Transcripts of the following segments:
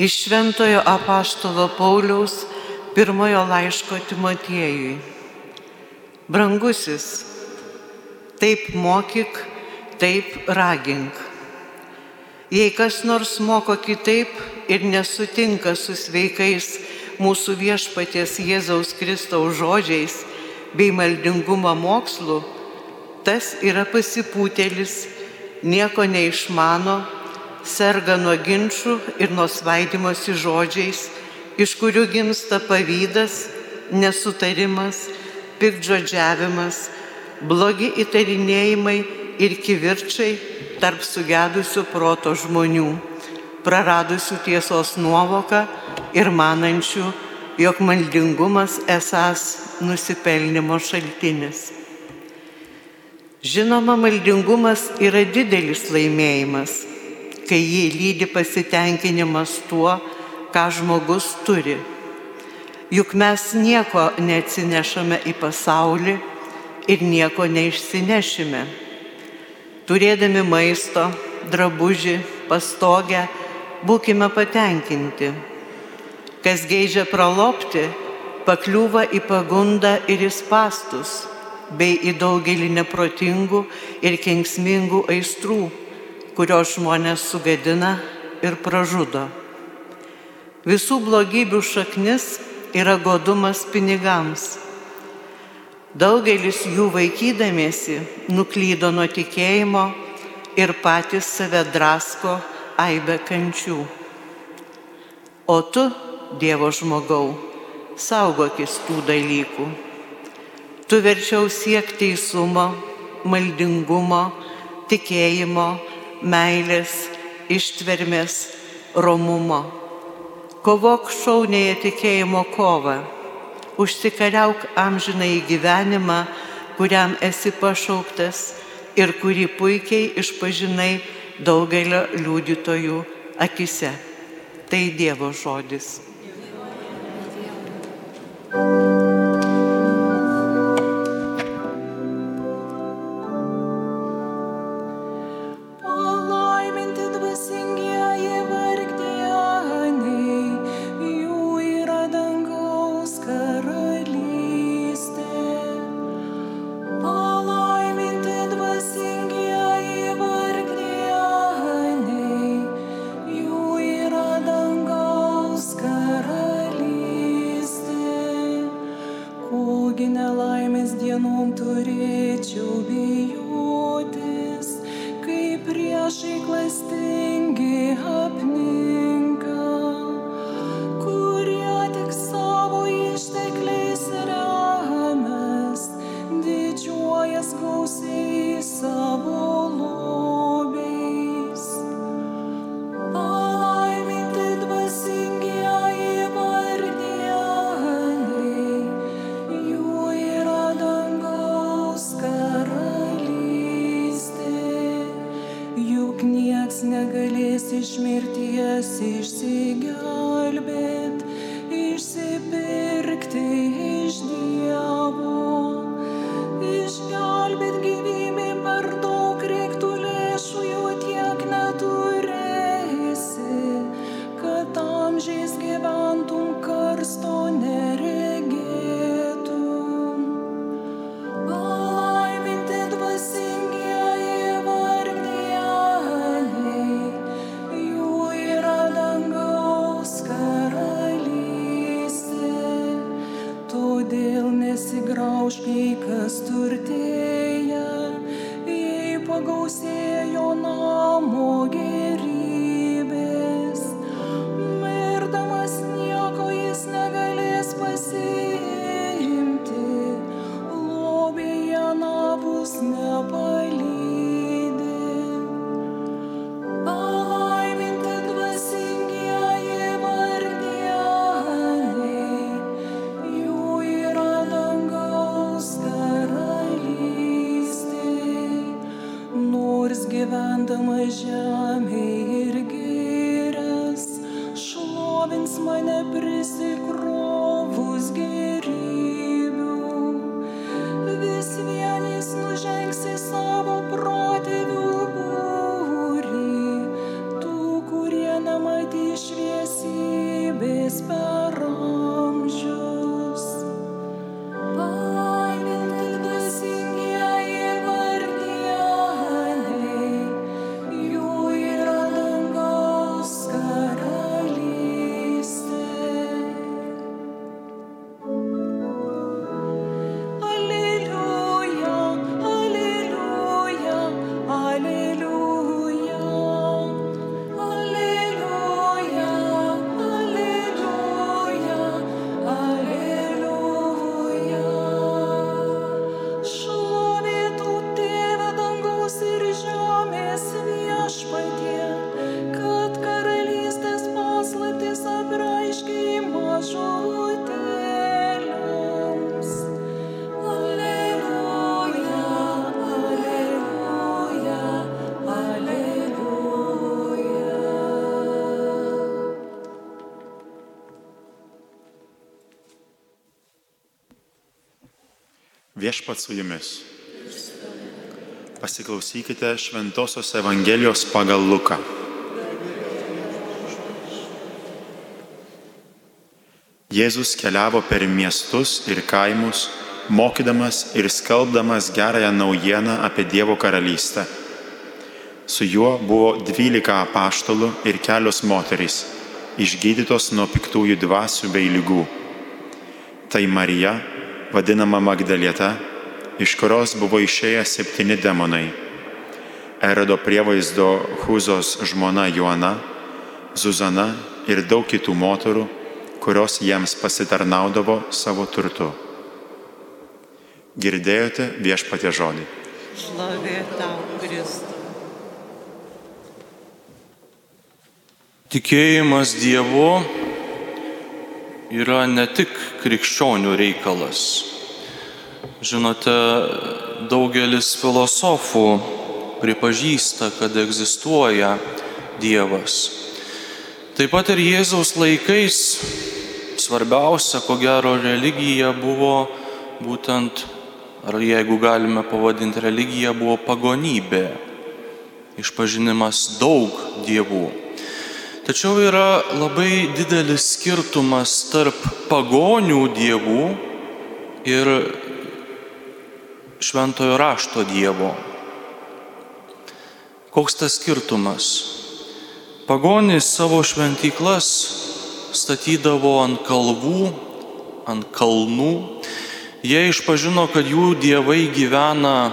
Iš Šventojo apaštalo Pauliaus pirmojo laiško Timotiejui. Brangusis, taip mokyk, taip ragink. Jei kas nors moko kitaip ir nesutinka su sveikais mūsų viešpaties Jėzaus Kristaus žodžiais bei maldingumo mokslu, tas yra pasipūtėlis, nieko neišmano, serga nuo ginčių ir nuo svaidimosi žodžiais, iš kurių gimsta pavydas, nesutarimas, pikdžodžiavimas, blogi įtarinėjimai ir kivirčiai tarp sugedusių proto žmonių, praradusių tiesos nuovoką ir manančių, jog maldingumas esas nusipelnimo šaltinis. Žinoma, maldingumas yra didelis laimėjimas, kai jį lydi pasitenkinimas tuo, ką žmogus turi. Juk mes nieko neatsinešame į pasaulį ir nieko neišsinešime. Turėdami maisto, drabužį, pastogę, būkime patenkinti. Kas geižia pralopti, pakliūva į pagundą ir į pastus, bei į daugelį neprotingų ir kenksmingų aistrų, kurios žmonės sugadina ir pražudo. Visų blogybių šaknis yra godumas pinigams. Daugelis jų vaikydamiesi nuklydo nuo tikėjimo ir patys save drasko aibę kančių. O tu, Dievo žmogau, saugokis tų dalykų. Tu verčiau siek teisumo, maldingumo, tikėjimo, meilės, ištvermės, romumo. Kovok šaunėje tikėjimo kovą, užsikariauk amžinai gyvenimą, kuriam esi pašauktas ir kurį puikiai išpažinai daugelio liudytojų akise. Tai Dievo žodis. išglastingi apni. Nematys šviesi Viešpat su jumis. Pasiklausykite Šventojios Evangelijos pagal Luką. Jėzus keliavo per miestus ir kaimus, mokydamas ir skelbdamas gerąją naujieną apie Dievo karalystę. Su juo buvo dvylika apaštalų ir kelios moterys, išgydytos nuo piktųjų dvasių bei lygų. Tai Marija, vadinama Magdalieta, iš kurios buvo išėję septyni demonai. Erodo prievaizdo Huzos žmona Joana, Zuzana ir daug kitų moterų, kurios jiems pasitarnaudavo savo turtu. Girdėjote viešpatie žodį. Šlovė tau, Kristus. Tikėjimas Dievu yra ne tik krikščionių reikalas. Žinote, daugelis filosofų pripažįsta, kad egzistuoja Dievas. Taip pat ir Jėzaus laikais svarbiausia, ko gero, religija buvo būtent, ar jeigu galime pavadinti religija, buvo pagonybė, išpažinimas daug dievų. Tačiau yra labai didelis skirtumas tarp pagonių dievų ir šventojo rašto dievo. Koks tas skirtumas? Pagonys savo šventyklas statydavo ant kalvų, ant kalnų. Jie išpažino, kad jų dievai gyvena,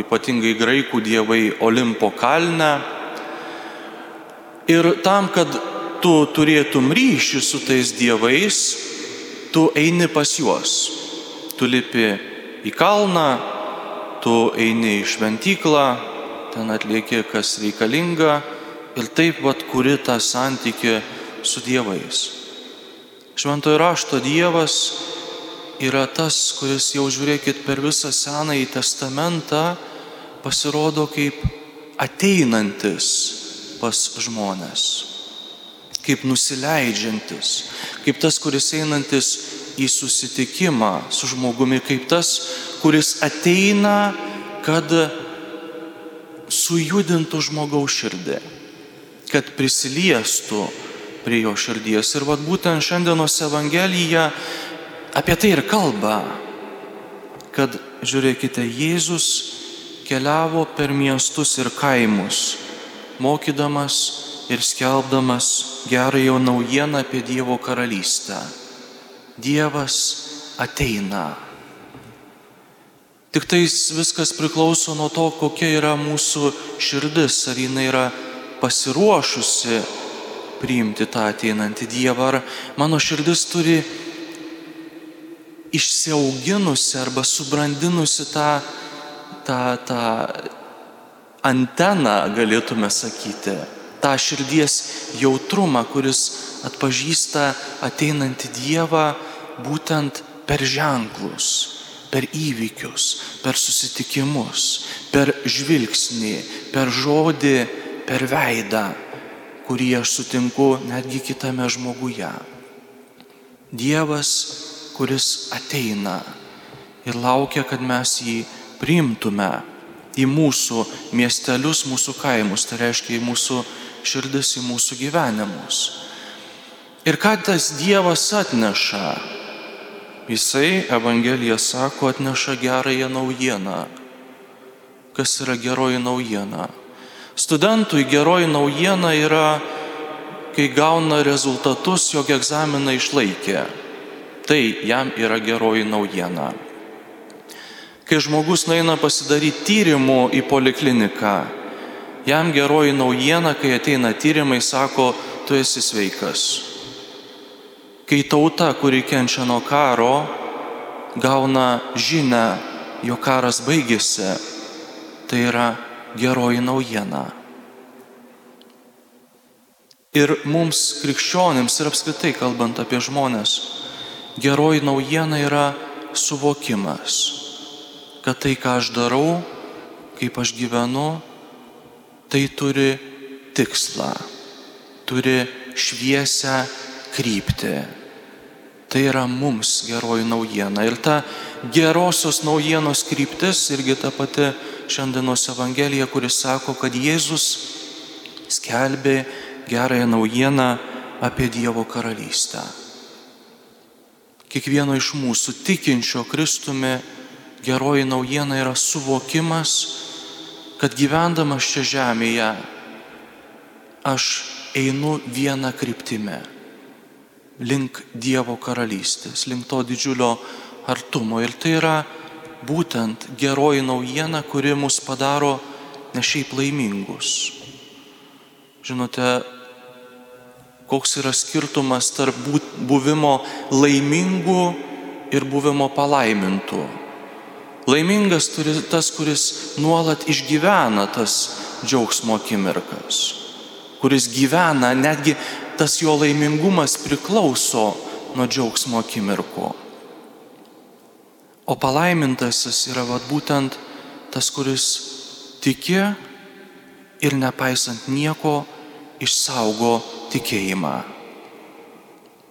ypatingai graikų dievai, Olimpo kalne Ir tam, kad tu turėtum ryšį su tais dievais, tu eini pas juos. Tu lipi į kalną, tu eini į šventyklą, ten atlieki kas reikalinga ir taip pat kuri tą santykių su dievais. Šventojo rašto dievas yra tas, kuris jau žiūrėkit per visą Senąjį testamentą pasirodo kaip ateinantis pas žmonės. Kaip nusileidžiantis, kaip tas, kuris einantis į susitikimą su žmogumi, kaip tas, kuris ateina, kad sujudintų žmogaus širdį, kad prisiliestų prie jo širdies. Ir vad būtent šiandienos Evangelija apie tai ir kalba, kad žiūrėkite, Jėzus keliavo per miestus ir kaimus mokydamas ir skelbdamas gerąją naujieną apie Dievo karalystę. Dievas ateina. Tik tais viskas priklauso nuo to, kokia yra mūsų širdis, ar jinai yra pasiruošusi priimti tą ateinantį Dievą, ar mano širdis turi išsiauginusi arba subrandinusi tą, tą, tą anteną, galėtume sakyti, tą širdies jautrumą, kuris atpažįsta ateinantį Dievą būtent per ženklus, per įvykius, per susitikimus, per žvilgsnį, per žodį, per veidą, kurį aš sutinku netgi kitame žmoguje. Dievas, kuris ateina ir laukia, kad mes jį priimtume į mūsų miestelius, mūsų kaimus, tai reiškia į mūsų širdis, į mūsų gyvenimus. Ir ką tas Dievas atneša? Jisai, Evangelija sako, atneša gerąją naujieną. Kas yra geroji naujiena? Studentui geroji naujiena yra, kai gauna rezultatus, jog egzaminą išlaikė. Tai jam yra geroji naujiena. Kai žmogus nueina pasidaryti tyrimų į polikliniką, jam geroji naujiena, kai ateina tyrimai, sako, tu esi sveikas. Kai tauta, kuri kenčia nuo karo, gauna žinę, jo karas baigėsi, tai yra geroji naujiena. Ir mums krikščionims ir apskritai kalbant apie žmonės, geroji naujiena yra suvokimas kad tai, ką aš darau, kaip aš gyvenu, tai turi tikslą, turi šviesę kryptį. Tai yra mums geroji naujiena. Ir ta gerosios naujienos kryptis irgi ta pati šiandienos Evangelija, kuris sako, kad Jėzus skelbė gerąją naujieną apie Dievo karalystę. Kiekvieno iš mūsų tikinčio Kristumi geroji naujiena yra suvokimas, kad gyvendamas čia žemėje aš einu vieną kryptimę link Dievo karalystės, link to didžiulio artumo. Ir tai yra būtent geroji naujiena, kuri mus padaro ne šiaip laimingus. Žinote, koks yra skirtumas tarp buvimo laimingų ir buvimo palaimintų. Laimingas turi tas, kuris nuolat išgyvena tas džiaugsmo akimirkas, kuris gyvena, netgi tas jo laimingumas priklauso nuo džiaugsmo akimirko. O palaimintasis yra vat, būtent tas, kuris tiki ir nepaisant nieko išsaugo tikėjimą.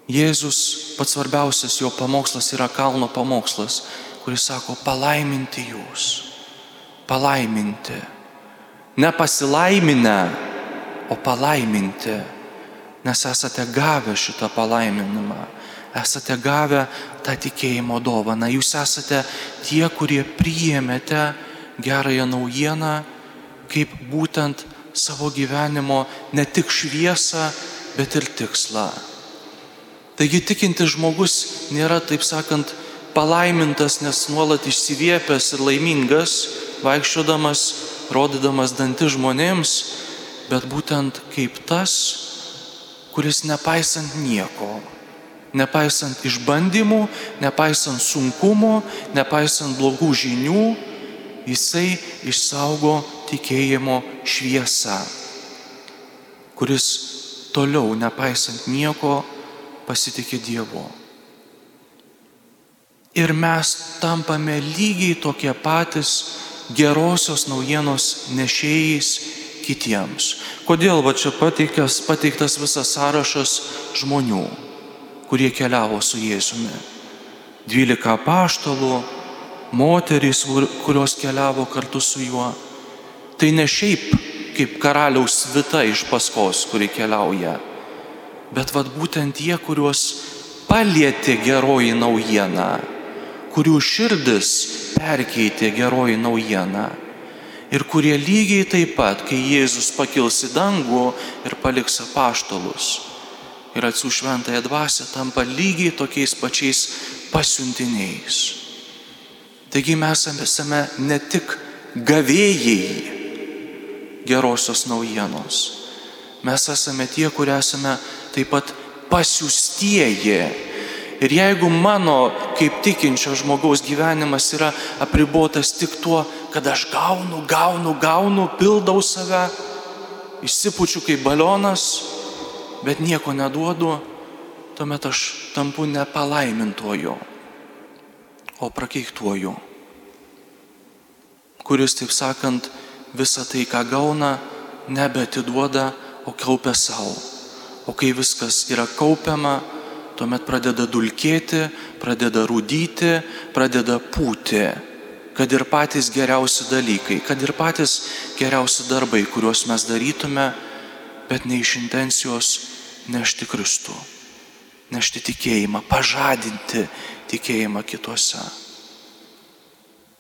Jėzus pats svarbiausias jo pamokslas yra kalno pamokslas kuris sako palaiminti jūs, palaiminti. Ne pasilaiminę, o palaiminti, nes esate gavę šitą palaiminimą, esate gavę tą tikėjimo dovaną, jūs esate tie, kurie priėmėte gerąją naujieną kaip būtent savo gyvenimo ne tik šviesą, bet ir tikslą. Taigi tikintis žmogus nėra, taip sakant, palaimintas, nes nuolat išsiviepęs ir laimingas, vaikščiodamas, rodydamas dantį žmonėms, bet būtent kaip tas, kuris nepaisant nieko, nepaisant išbandymų, nepaisant sunkumų, nepaisant blogų žinių, jisai išsaugo tikėjimo šviesą, kuris toliau, nepaisant nieko, pasitikė Dievu ir mes tampame lygiai tokie patys gerosios naujienos nešėjais kitiems. Kodėl va čia pateiktas, pateiktas visas sąrašas žmonių, kurie keliavo su Jėzumi. Dvylika paštalų, moterys, kurios keliavo kartu su juo. Tai ne šiaip kaip karaliaus svita iš paskos, kuri keliauja, bet vad būtent tie, kuriuos palietė geroji naujiena kurių širdis perkeitė geroji naujiena ir kurie lygiai taip pat, kai Jėzus pakils į dangų ir paliks apaštalus ir atsiū šventąją dvasę, tampa lygiai tokiais pačiais pasiuntiniais. Taigi mes esame ne tik gavėjai gerosios naujienos, mes esame tie, kurie esame taip pat pasiustieji Ir jeigu mano kaip tikinčio žmogaus gyvenimas yra apribotas tik tuo, kad aš gaunu, gaunu, gaunu, pildau save, išsipučiu kaip balionas, bet nieko neduodu, tuomet aš tampu nepalaimintuoju, o prakeiktuoju, kuris, taip sakant, visą tai, ką gauna, nebetiduoda, o kaupia savo. O kai viskas yra kaupiama, tuomet pradeda dulkėti, pradeda rūdyti, pradeda pūti. Kad ir patys geriausi dalykai, kad ir patys geriausi darbai, kuriuos mes darytume, bet ne iš intencijos nešti Kristų, nešti tikėjimą, pažadinti tikėjimą kituose.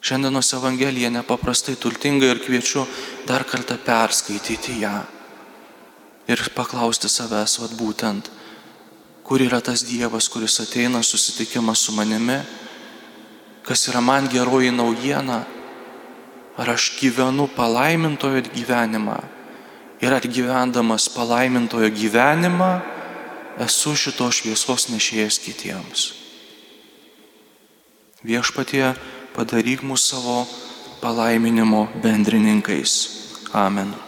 Šiandienos Evangelija nepaprastai turtinga ir kviečiu dar kartą perskaityti ją ir paklausti savęs, vad būtent, kur yra tas Dievas, kuris ateina susitikimas su manimi, kas yra man geroji naujiena, ar aš gyvenu palaimintojo gyvenimą ir ar gyvendamas palaimintojo gyvenimą esu šito šviesos nešėjas kitiems. Viešpatie padaryk mūsų savo palaiminimo bendrininkais. Amen.